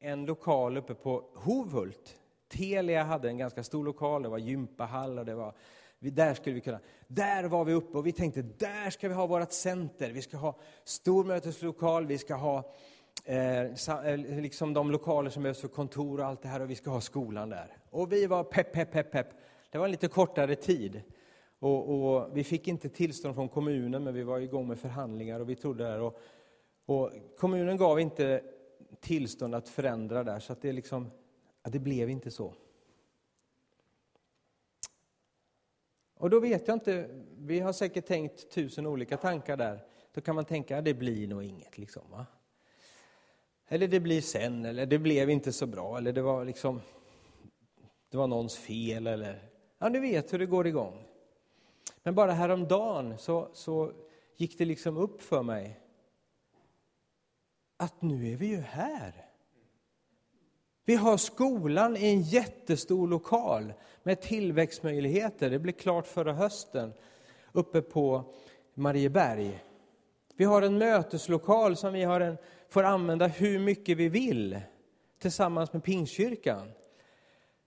en lokal uppe på Hovhult. Telia hade en ganska stor lokal, det var gympahall och det var där skulle vi kunna. Där var vi uppe och vi tänkte, där ska vi ha vårt center. Vi ska ha stor möteslokal, vi ska ha eh, eh, liksom de lokaler som behövs för kontor och allt det här och vi ska ha skolan där. Och vi var pepp, pepp, pepp, pepp. Det var en lite kortare tid. Och, och, vi fick inte tillstånd från kommunen, men vi var igång med förhandlingar och vi trodde där. Och, och kommunen gav inte tillstånd att förändra där, så att det, liksom, att det blev inte så. Och då vet jag inte, vi har säkert tänkt tusen olika tankar där. Då kan man tänka, att det blir nog inget. Liksom, va? Eller det blir sen, eller det blev inte så bra, eller det var liksom det var någons fel, eller ja, ni vet hur det går igång. Men bara häromdagen så, så gick det liksom upp för mig att nu är vi ju här. Vi har skolan i en jättestor lokal med tillväxtmöjligheter. Det blev klart förra hösten uppe på Marieberg. Vi har en möteslokal som vi har en, får använda hur mycket vi vill tillsammans med Pingstkyrkan.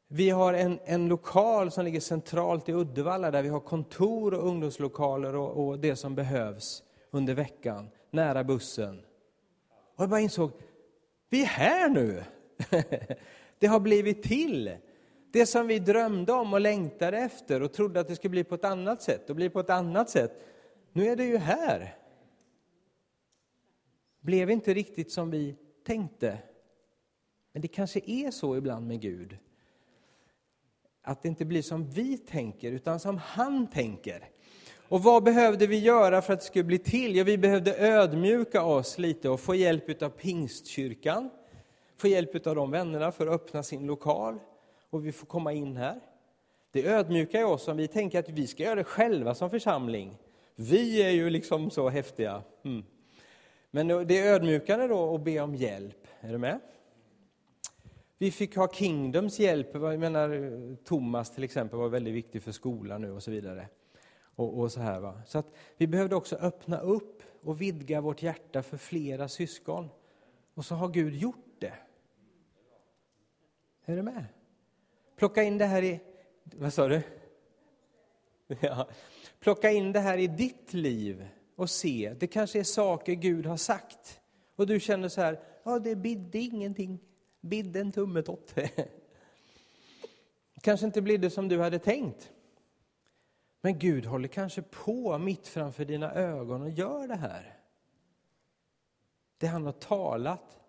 Vi har en, en lokal som ligger centralt i Uddevalla där vi har kontor och ungdomslokaler och, och det som behövs under veckan, nära bussen. Och jag bara insåg, vi är här nu! det har blivit till. Det som vi drömde om och längtade efter och trodde att det skulle bli på ett annat sätt och bli på ett annat sätt. Nu är det ju här. Blev inte riktigt som vi tänkte. Men det kanske är så ibland med Gud. Att det inte blir som vi tänker, utan som han tänker. Och vad behövde vi göra för att det skulle bli till? Ja, vi behövde ödmjuka oss lite och få hjälp av Pingstkyrkan få hjälp av de vännerna för att öppna sin lokal och vi får komma in här. Det ödmjukar oss om vi tänker att vi ska göra det själva som församling. Vi är ju liksom så häftiga. Mm. Men det är ödmjukande då att be om hjälp. Är du med? Vi fick ha Kingdoms hjälp. Jag menar, Thomas till exempel var väldigt viktig för skolan nu och så vidare. Och, och så här va. Så att vi behövde också öppna upp och vidga vårt hjärta för flera syskon. Och så har Gud gjort det. Är du med? Plocka in det här i... Vad sa du? Ja. Plocka in det här i ditt liv och se. Det kanske är saker Gud har sagt. Och du känner så här, ja det bidde ingenting. Bidde en tummetott. kanske inte blir det som du hade tänkt. Men Gud håller kanske på mitt framför dina ögon och gör det här. Det han har talat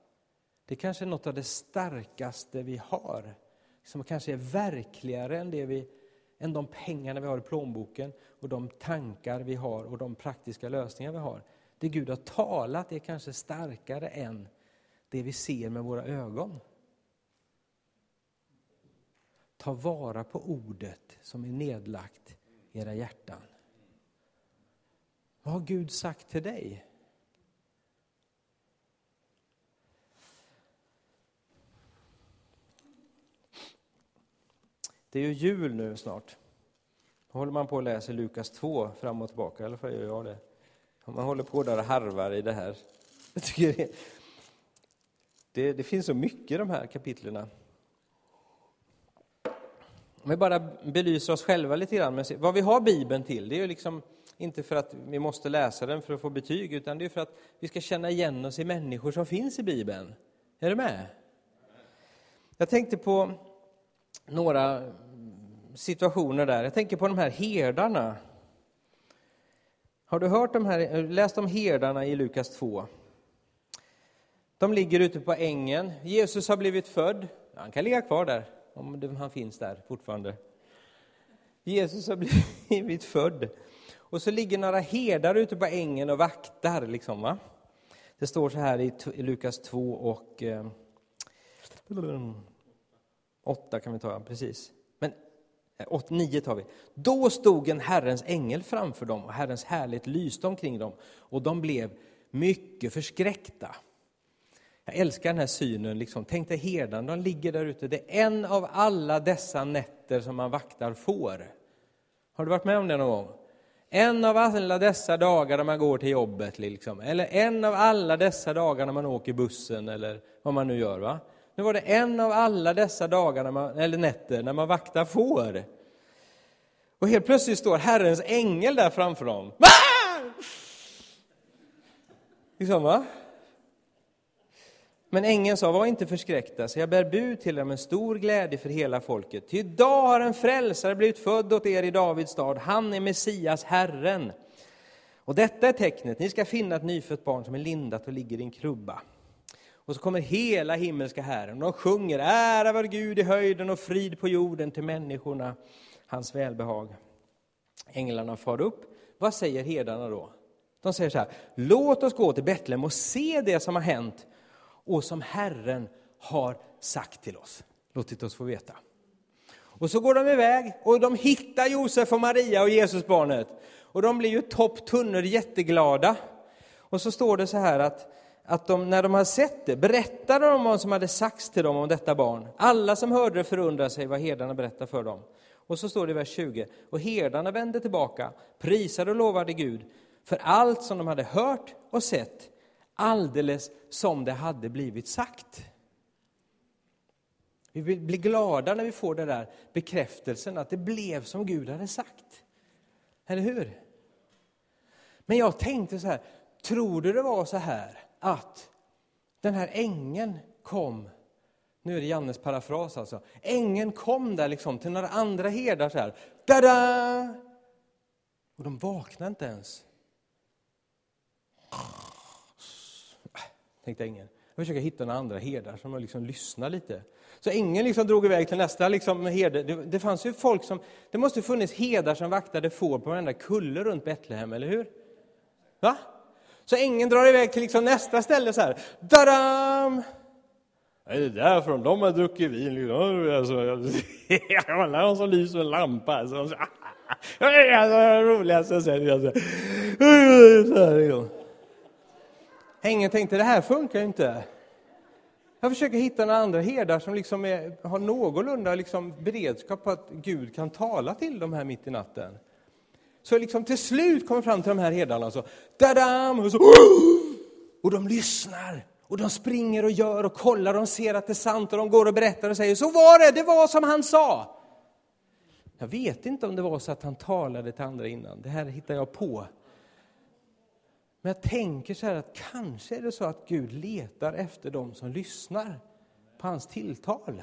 det kanske är något av det starkaste vi har, som kanske är verkligare än, det vi, än de pengarna vi har i plånboken och de tankar vi har och de praktiska lösningar vi har. Det Gud har talat är kanske starkare än det vi ser med våra ögon. Ta vara på ordet som är nedlagt era hjärtan. Vad har Gud sagt till dig? Det är ju jul nu snart. Då håller man på och läser Lukas 2 fram och tillbaka, i alla fall gör jag det. Man håller på där och harvar i det här. Jag tycker det, det, det finns så mycket i de här kapitlerna. Om vi bara belyser oss själva lite grann. Men vad vi har Bibeln till, det är ju liksom inte för att vi måste läsa den för att få betyg, utan det är för att vi ska känna igen oss i människor som finns i Bibeln. Är du med? Jag tänkte på några situationer där. Jag tänker på de här herdarna. Har du hört de här, läst om herdarna i Lukas 2? De ligger ute på ängen. Jesus har blivit född. Han kan ligga kvar där, om han finns där fortfarande. Jesus har blivit född. Och så ligger några herdar ute på ängen och vaktar. Liksom, va? Det står så här i Lukas 2 och eh, 8 kan vi ta, precis. Men eh, 8, 9 tar vi. Då stod en Herrens ängel framför dem och Herrens härlighet lyste omkring dem och de blev mycket förskräckta. Jag älskar den här synen. Liksom. Tänk dig herdarna, de ligger där ute. Det är en av alla dessa nätter som man vaktar får. Har du varit med om det någon gång? En av alla dessa dagar när man går till jobbet, liksom. eller en av alla dessa dagar när man åker bussen, eller vad man nu gör. Va? Nu var det en av alla dessa dagar, när man, eller nätter, när man vaktar får. Och helt plötsligt står Herrens ängel där framför dem. Liksom, va? Men ängeln sa, var inte förskräckta, så jag bär bud till er om en stor glädje för hela folket. Ty idag har en frälsare blivit född åt er i Davids stad, han är Messias, Herren. Och detta är tecknet, ni ska finna ett nyfött barn som är lindat och ligger i en krubba. Och så kommer hela himmelska Herren, de sjunger ära var Gud i höjden och frid på jorden till människorna, hans välbehag. Änglarna far upp, vad säger herdarna då? De säger så här, låt oss gå till Betlehem och se det som har hänt och som Herren har sagt till oss. Låtit oss få veta. Och så går de iväg och de hittar Josef och Maria och Jesusbarnet. Och de blir ju topptunnor jätteglada. Och så står det så här att, att de, när de har sett det berättade de vad som hade sagts till dem om detta barn. Alla som hörde det förundrade sig vad herdarna berättade för dem. Och så står det i vers 20, och herdarna vände tillbaka, prisade och lovade Gud för allt som de hade hört och sett, alldeles som det hade blivit sagt. Vi blir glada när vi får den där bekräftelsen att det blev som Gud hade sagt. Eller hur? Men jag tänkte så här, tror du det var så här att den här ängeln kom, nu är det Jannes parafras alltså, ängeln kom där liksom till några andra herdar så här, Tada! Och de vaknade inte ens. Tänkte ängeln. Jag försöker hitta några andra herdar som liksom lyssnar lite. Så ängeln liksom drog iväg till nästa liksom herde. Det, det fanns ju folk som, det måste funnits herdar som vaktade får på varenda kulle runt Betlehem, eller hur? Va? Så ängeln drar iväg till liksom nästa ställe så här. Dadam! Vad är det där från? De har druckit vin. Liksom. Alltså, alla de som lyser med en lampa. Alltså, det är det roligaste jag sett. Alltså. Hängen Ängeln tänkte, det här funkar ju inte. Jag försöker hitta några andra herdar som liksom är, har någorlunda liksom beredskap på att Gud kan tala till dem här mitt i natten. Så liksom till slut kommer fram till de här herdarna och så, dadam, och, så, och de lyssnar. Och de springer och gör och kollar, de ser att det är sant och de går och berättar och säger, så var det, det var som han sa. Jag vet inte om det var så att han talade till andra innan, det här hittar jag på. Men jag tänker så här att kanske är det så att Gud letar efter dem som lyssnar på hans tilltal.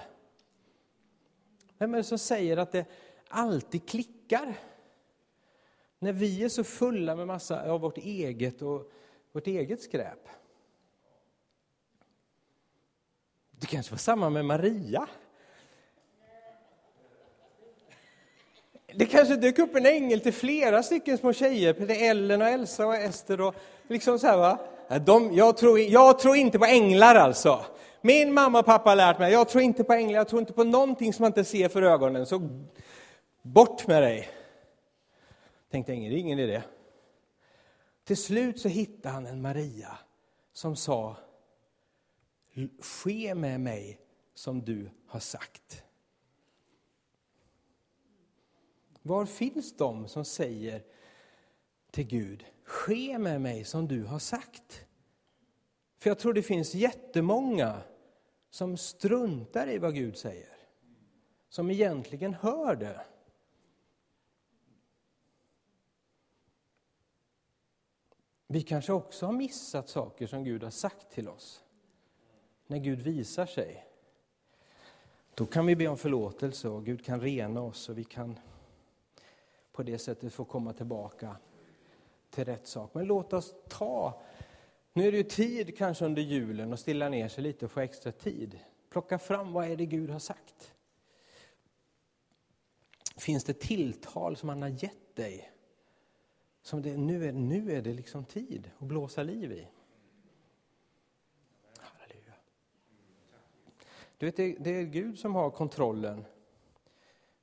Vem är det som säger att det alltid klickar? När vi är så fulla med massa av vårt eget och vårt eget skräp. Det kanske var samma med Maria. Det kanske dök upp en ängel till flera stycken små tjejer, till Ellen och Elsa och Ester och liksom så här va. De, jag, tror, jag tror inte på änglar alltså. Min mamma och pappa har lärt mig, jag tror inte på änglar, jag tror inte på någonting som man inte ser för ögonen, så bort med dig. Tänkte ängeln, det är ingen idé. Till slut så hittade han en Maria som sa, ske med mig som du har sagt. Var finns de som säger till Gud, ske med mig som du har sagt? För jag tror det finns jättemånga som struntar i vad Gud säger. Som egentligen hör det. Vi kanske också har missat saker som Gud har sagt till oss. När Gud visar sig. Då kan vi be om förlåtelse och Gud kan rena oss och vi kan på det sättet få komma tillbaka till rätt sak. Men låt oss ta, nu är det ju tid kanske under julen att stilla ner sig lite och få extra tid. Plocka fram vad är det Gud har sagt. Finns det tilltal som han har gett dig? Som det, nu, är, nu är det liksom tid att blåsa liv i. Halleluja. Du vet, det, det är Gud som har kontrollen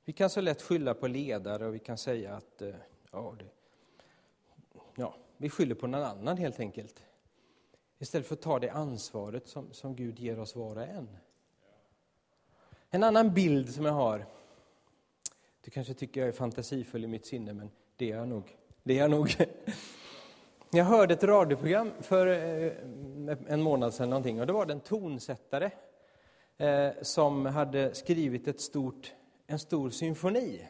vi kan så lätt skylla på ledare och vi kan säga att eh, ja, det, ja, vi skyller på någon annan helt enkelt. Istället för att ta det ansvaret som, som Gud ger oss var och en. En annan bild som jag har, du kanske tycker jag är fantasifull i mitt sinne, men det är jag nog. Det är jag nog. Jag hörde ett radioprogram för eh, en månad sedan någonting, och det var en tonsättare eh, som hade skrivit ett stort, en stor symfoni.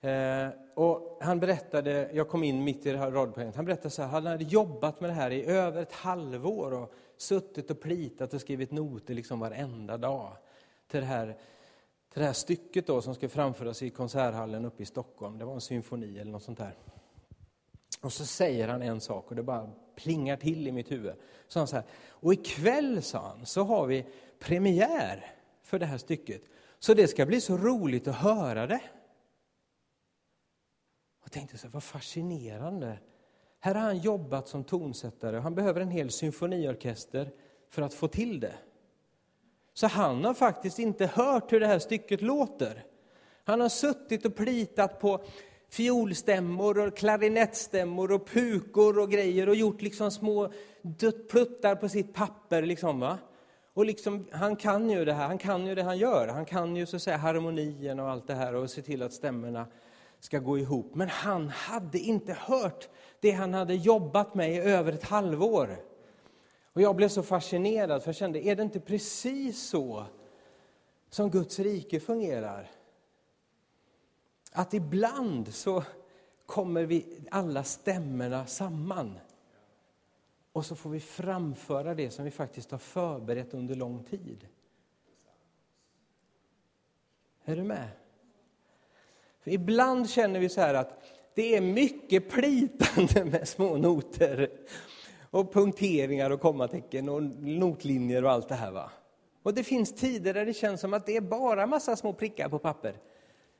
Eh, och han berättade, jag kom in mitt i det här radioprogrammet, han berättade så här, han hade jobbat med det här i över ett halvår och suttit och plitat och skrivit noter liksom varenda dag till det här, till det här stycket då som skulle framföras i konserthallen uppe i Stockholm. Det var en symfoni eller något sånt där. Och så säger han en sak och det bara plingar till i mitt huvud. Så han så här, och ikväll, sa han, så har vi premiär för det här stycket. Så det ska bli så roligt att höra det. Jag tänkte så här, vad fascinerande. Här har han jobbat som tonsättare och han behöver en hel symfoniorkester för att få till det. Så han har faktiskt inte hört hur det här stycket låter. Han har suttit och plitat på fiolstämmor och klarinettstämmor och pukor och grejer och gjort liksom små pluttar på sitt papper. Liksom, va? Och liksom, han kan ju det här, han kan ju det han gör. Han kan ju så att säga harmonien och allt det här och se till att stämmorna ska gå ihop. Men han hade inte hört det han hade jobbat med i över ett halvår. Och jag blev så fascinerad för jag kände, är det inte precis så som Guds rike fungerar? Att ibland så kommer vi alla stämmorna samman. Och så får vi framföra det som vi faktiskt har förberett under lång tid. Är du med? För ibland känner vi så här att det är mycket plitande med små noter och punkteringar och kommatecken och notlinjer och allt det här. Va? Och det finns tider där det känns som att det är bara massa små prickar på papper.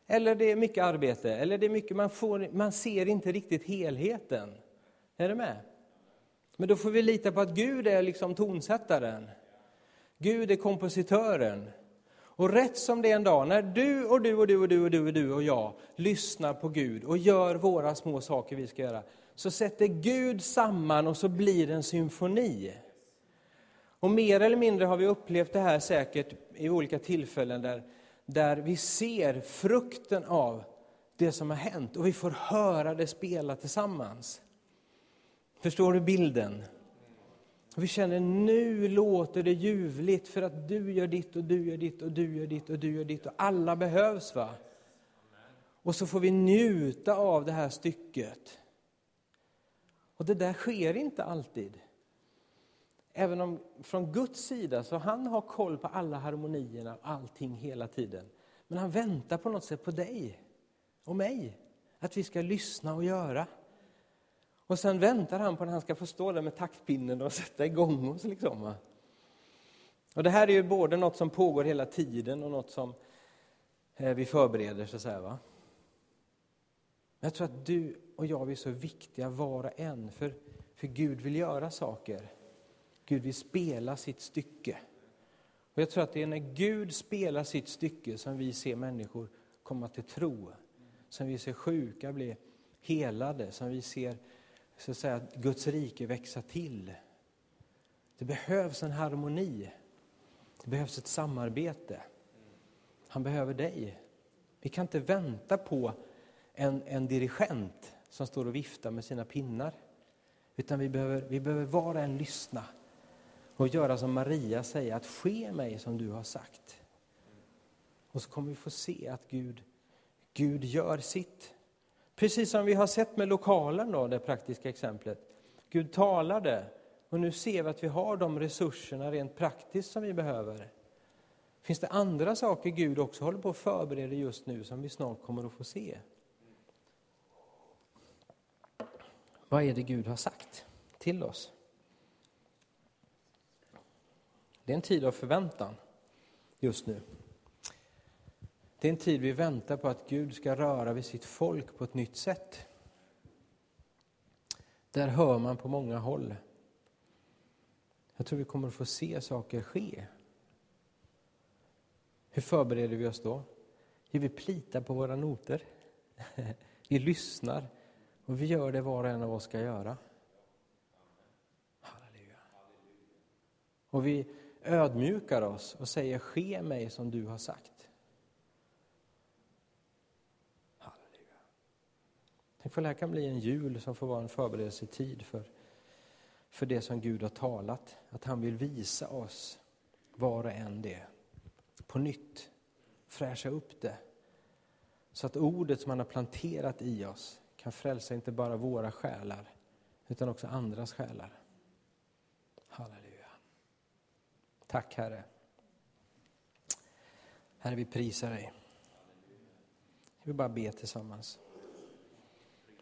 Eller det är mycket arbete, eller det är mycket, man, får, man ser inte riktigt helheten. Är du med? Men då får vi lita på att Gud är liksom tonsättaren. Gud är kompositören. Och rätt som det är en dag, när du och du och du och du och du och du och jag lyssnar på Gud och gör våra små saker vi ska göra, så sätter Gud samman och så blir det en symfoni. Och mer eller mindre har vi upplevt det här säkert i olika tillfällen där där vi ser frukten av det som har hänt och vi får höra det spela tillsammans. Förstår du bilden? Och vi känner nu låter det ljuvligt för att du gör ditt och du gör ditt och du gör ditt och du gör ditt och alla behövs. va? Och så får vi njuta av det här stycket. Och det där sker inte alltid. Även om från Guds sida så han har koll på alla harmonierna och allting hela tiden. Men han väntar på något sätt på dig och mig. Att vi ska lyssna och göra. Och sen väntar han på att han ska få stå där med taktpinnen och sätta igång oss. Liksom. Och det här är ju både något som pågår hela tiden och något som eh, vi förbereder. Så att säga, va? Jag tror att du och jag är så viktiga var och en, för, för Gud vill göra saker. Gud vill spela sitt stycke. Och jag tror att det är när Gud spelar sitt stycke som vi ser människor komma till tro. Som vi ser sjuka bli helade, som vi ser så att säga, Guds rike växa till. Det behövs en harmoni. Det behövs ett samarbete. Han behöver dig. Vi kan inte vänta på en, en dirigent som står och viftar med sina pinnar. Utan vi behöver, vi behöver var och en lyssna och göra som Maria säger, att ske mig som du har sagt. Och så kommer vi få se att Gud, Gud gör sitt. Precis som vi har sett med lokalen, då, det praktiska exemplet. Gud talade och nu ser vi att vi har de resurserna rent praktiskt som vi behöver. Finns det andra saker Gud också håller på att förbereda just nu som vi snart kommer att få se? Vad är det Gud har sagt till oss? Det är en tid av förväntan just nu. Det är en tid vi väntar på att Gud ska röra vid sitt folk på ett nytt sätt. Där hör man på många håll. Jag tror vi kommer att få se saker ske. Hur förbereder vi oss då? Jo, vi plitar på våra noter. Vi lyssnar och vi gör det var och en av oss ska göra. Halleluja. Och vi ödmjukar oss och säger ske mig som du har sagt. Halleluja. Tänk för det här kan bli en jul som får vara en förberedelsetid för, för det som Gud har talat. Att han vill visa oss var och en det. På nytt. Fräscha upp det. Så att ordet som han har planterat i oss kan frälsa inte bara våra själar, utan också andras själar. Halleluja. Tack Herre. Herre, vi prisar dig. Vi vill bara be tillsammans.